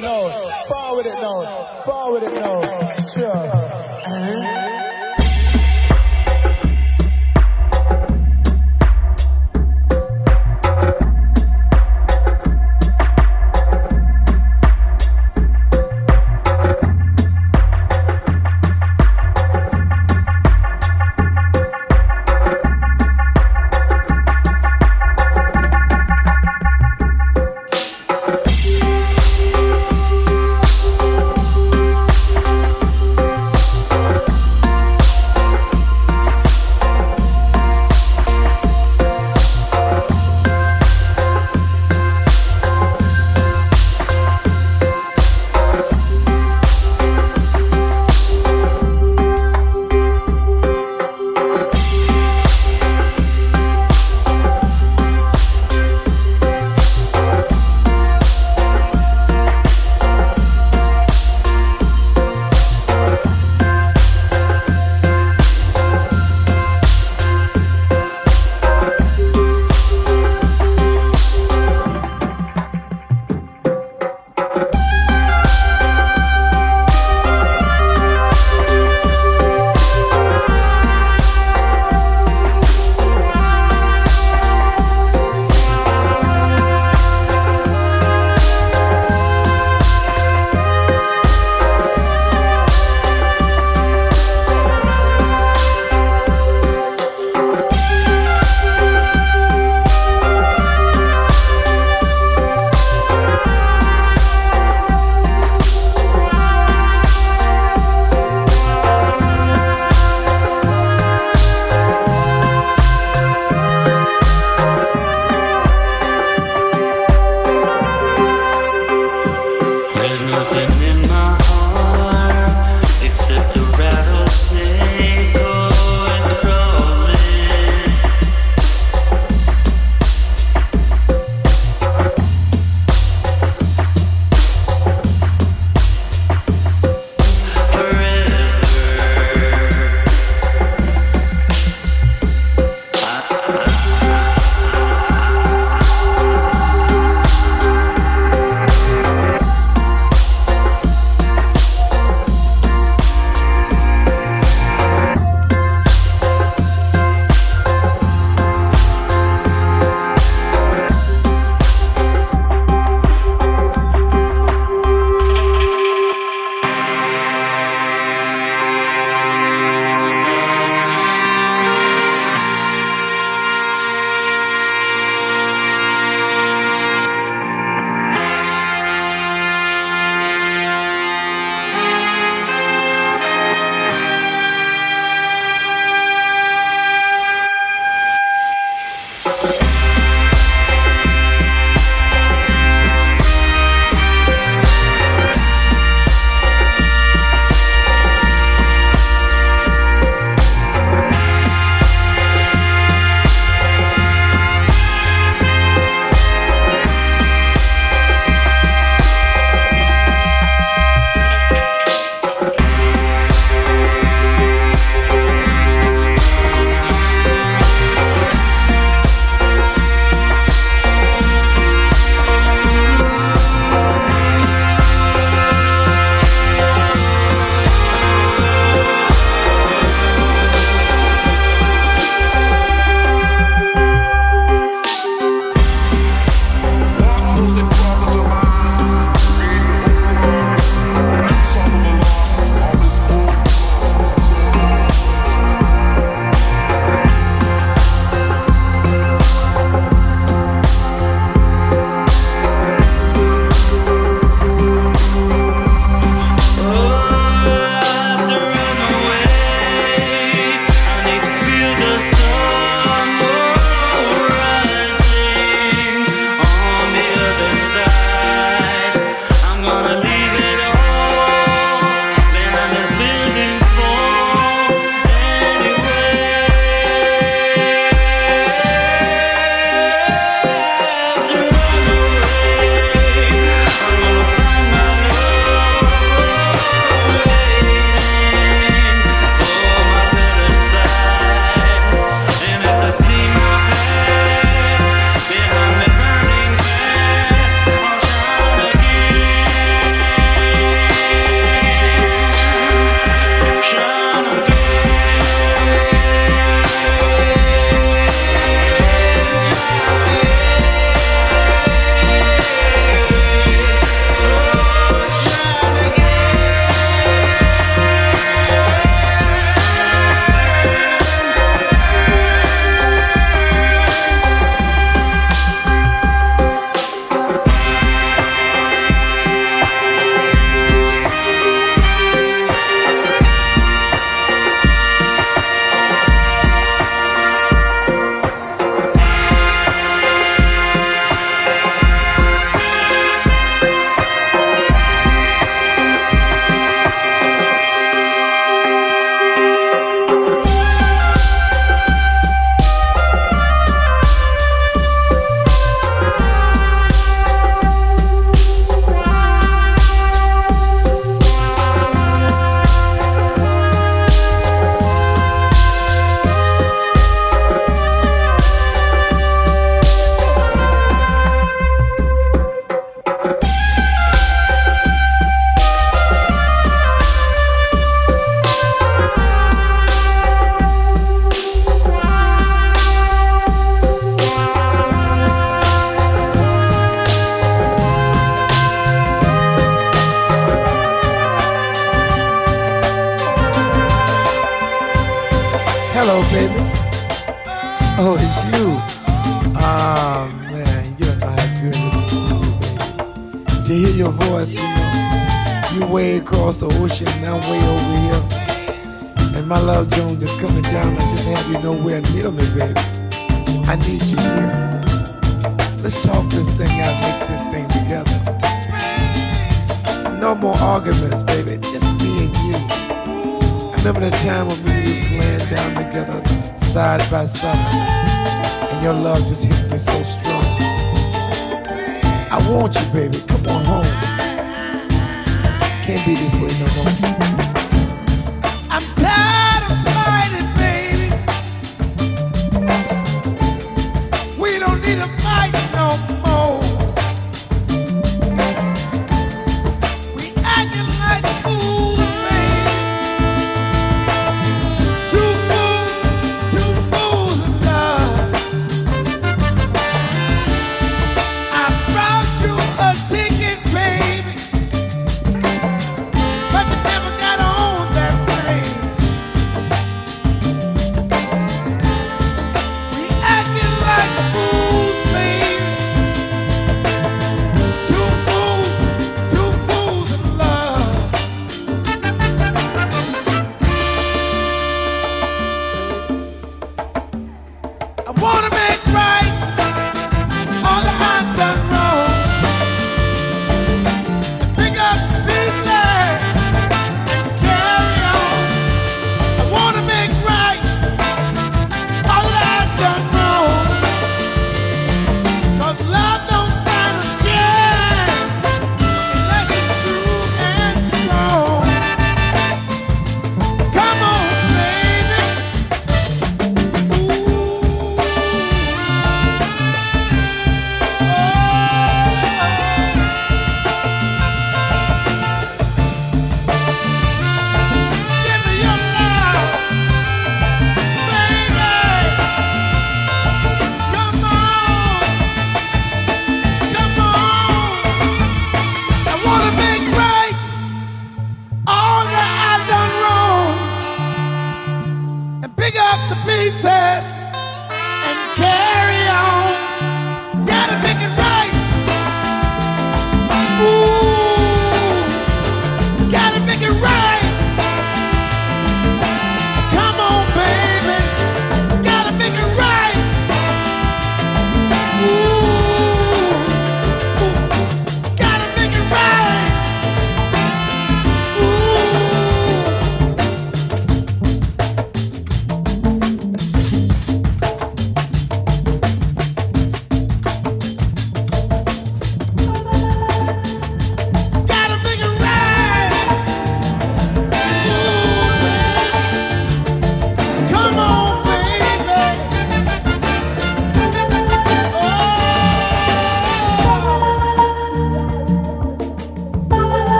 no,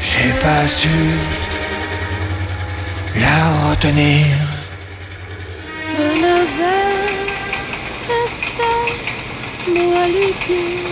J'ai pas su la retenir. Je ne veux que moi lui dire.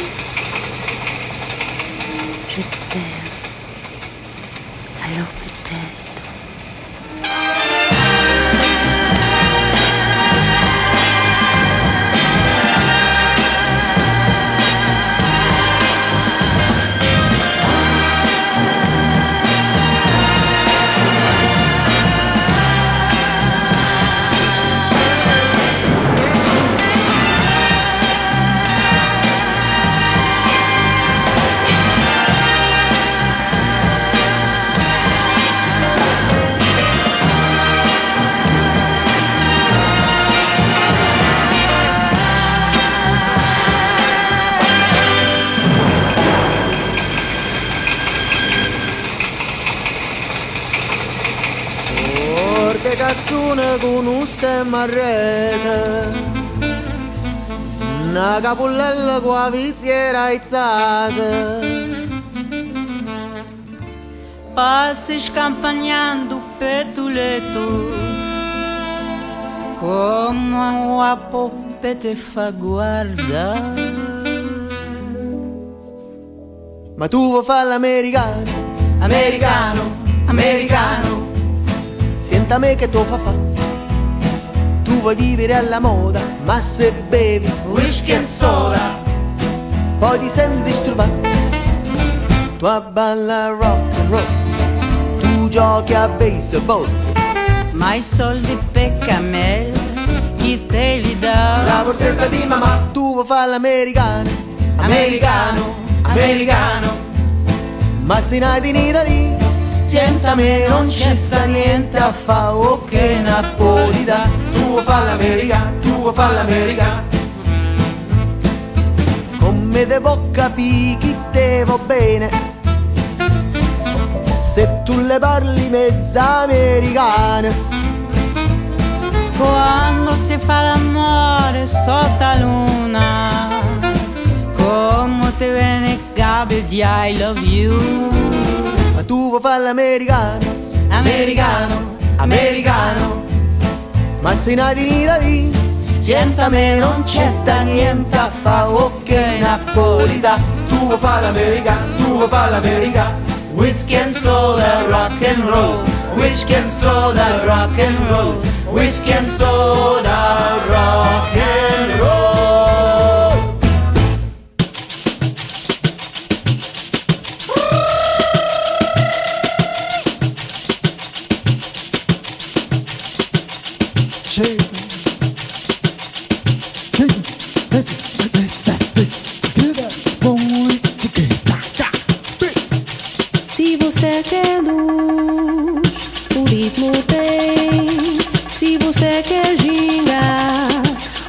Un stemma a rete Una capullella con la viziera aizzata. Passi scampagnando petuleto Come una poppe te fa guardare. Ma tu vuoi fare l'americano? Americano, americano. Senta me che tu fa fa Tu vuoi vivere alla moda Ma se bevi whisky e soda Poi ti senti disturbato. Tu abballa rock and roll Tu giochi a baseball. Ma i soldi per camel Chi te li dà? La borsetta di mamma Tu vuoi fare l'americano? Americano, americano. Ma se nati in Italia me non c'è sta niente a fa Ok Napolita Tu vuoi fare l'americano Tu vuoi fare l'americano Come devo capire chi devo bene. Se tu le parli mezza americana Quando si fa l'amore sotto la luna Come te viene gabbio di I love you. Ma tu vuoi fare l'americano? Americano, americano Ma sei nato in Italia Sienta me non c'è sta niente a fa Ok Napolita. Tu vuoi fare l'americano Tu vuoi fare l'americano Whiskey and soda, rock and roll. Whiskey and soda, rock and roll. Whiskey and soda, rock and roll você quer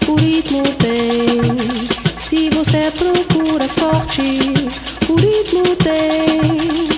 o ritmo tem. Se você procura sorte, o ritmo tem.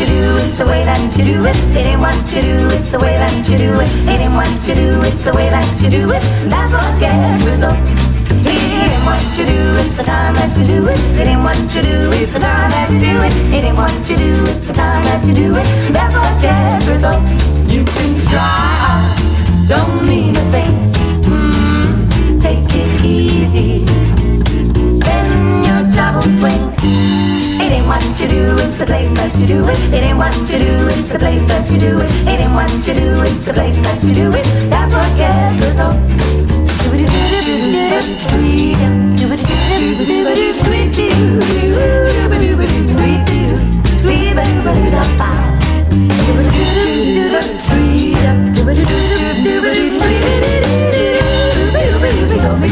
You do, it's the way that you do it. It ain't what you do, it's the way that you do it. It ain't what you do, it's the way that you do it. That's what gets results. It ain't what you do, it's the time that you do it. It ain't what you do, it's the time that you do it. It ain't what you do, it's the time that you do it. That's what gets results. You can try don't mean a thing. What you do, it's the place that you do it. It ain't what you do, it's the place that you do it. It ain't what you do, it's the place that you do it. That's what gets results.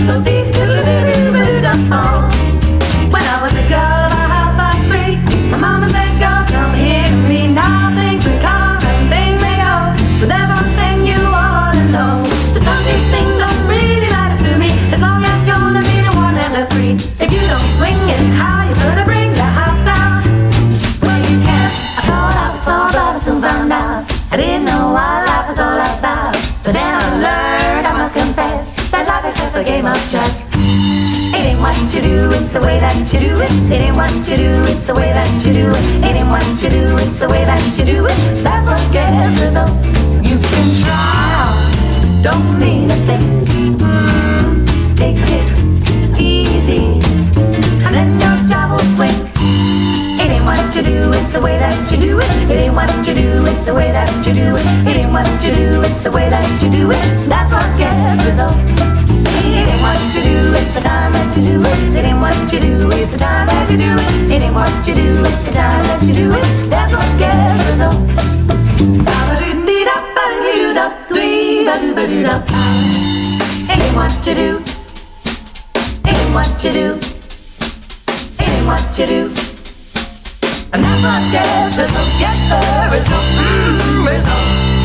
When that you do it. It ain't what you do, it's the way that you do it. It ain't what you do, it's the way that you do it. That's what gets results. You can try, don't mean a thing. Take it easy, and then your job will swing. It ain't what you do, it's the way that you do it. It ain't what you do, it's the way that you do it. It ain't what you do, it's the way that you do it. That's what you do, it's the time that you do it. That's what gets results. Ain't what you do. Ain't what you do. Do. And that's what gets the results. Mm, results.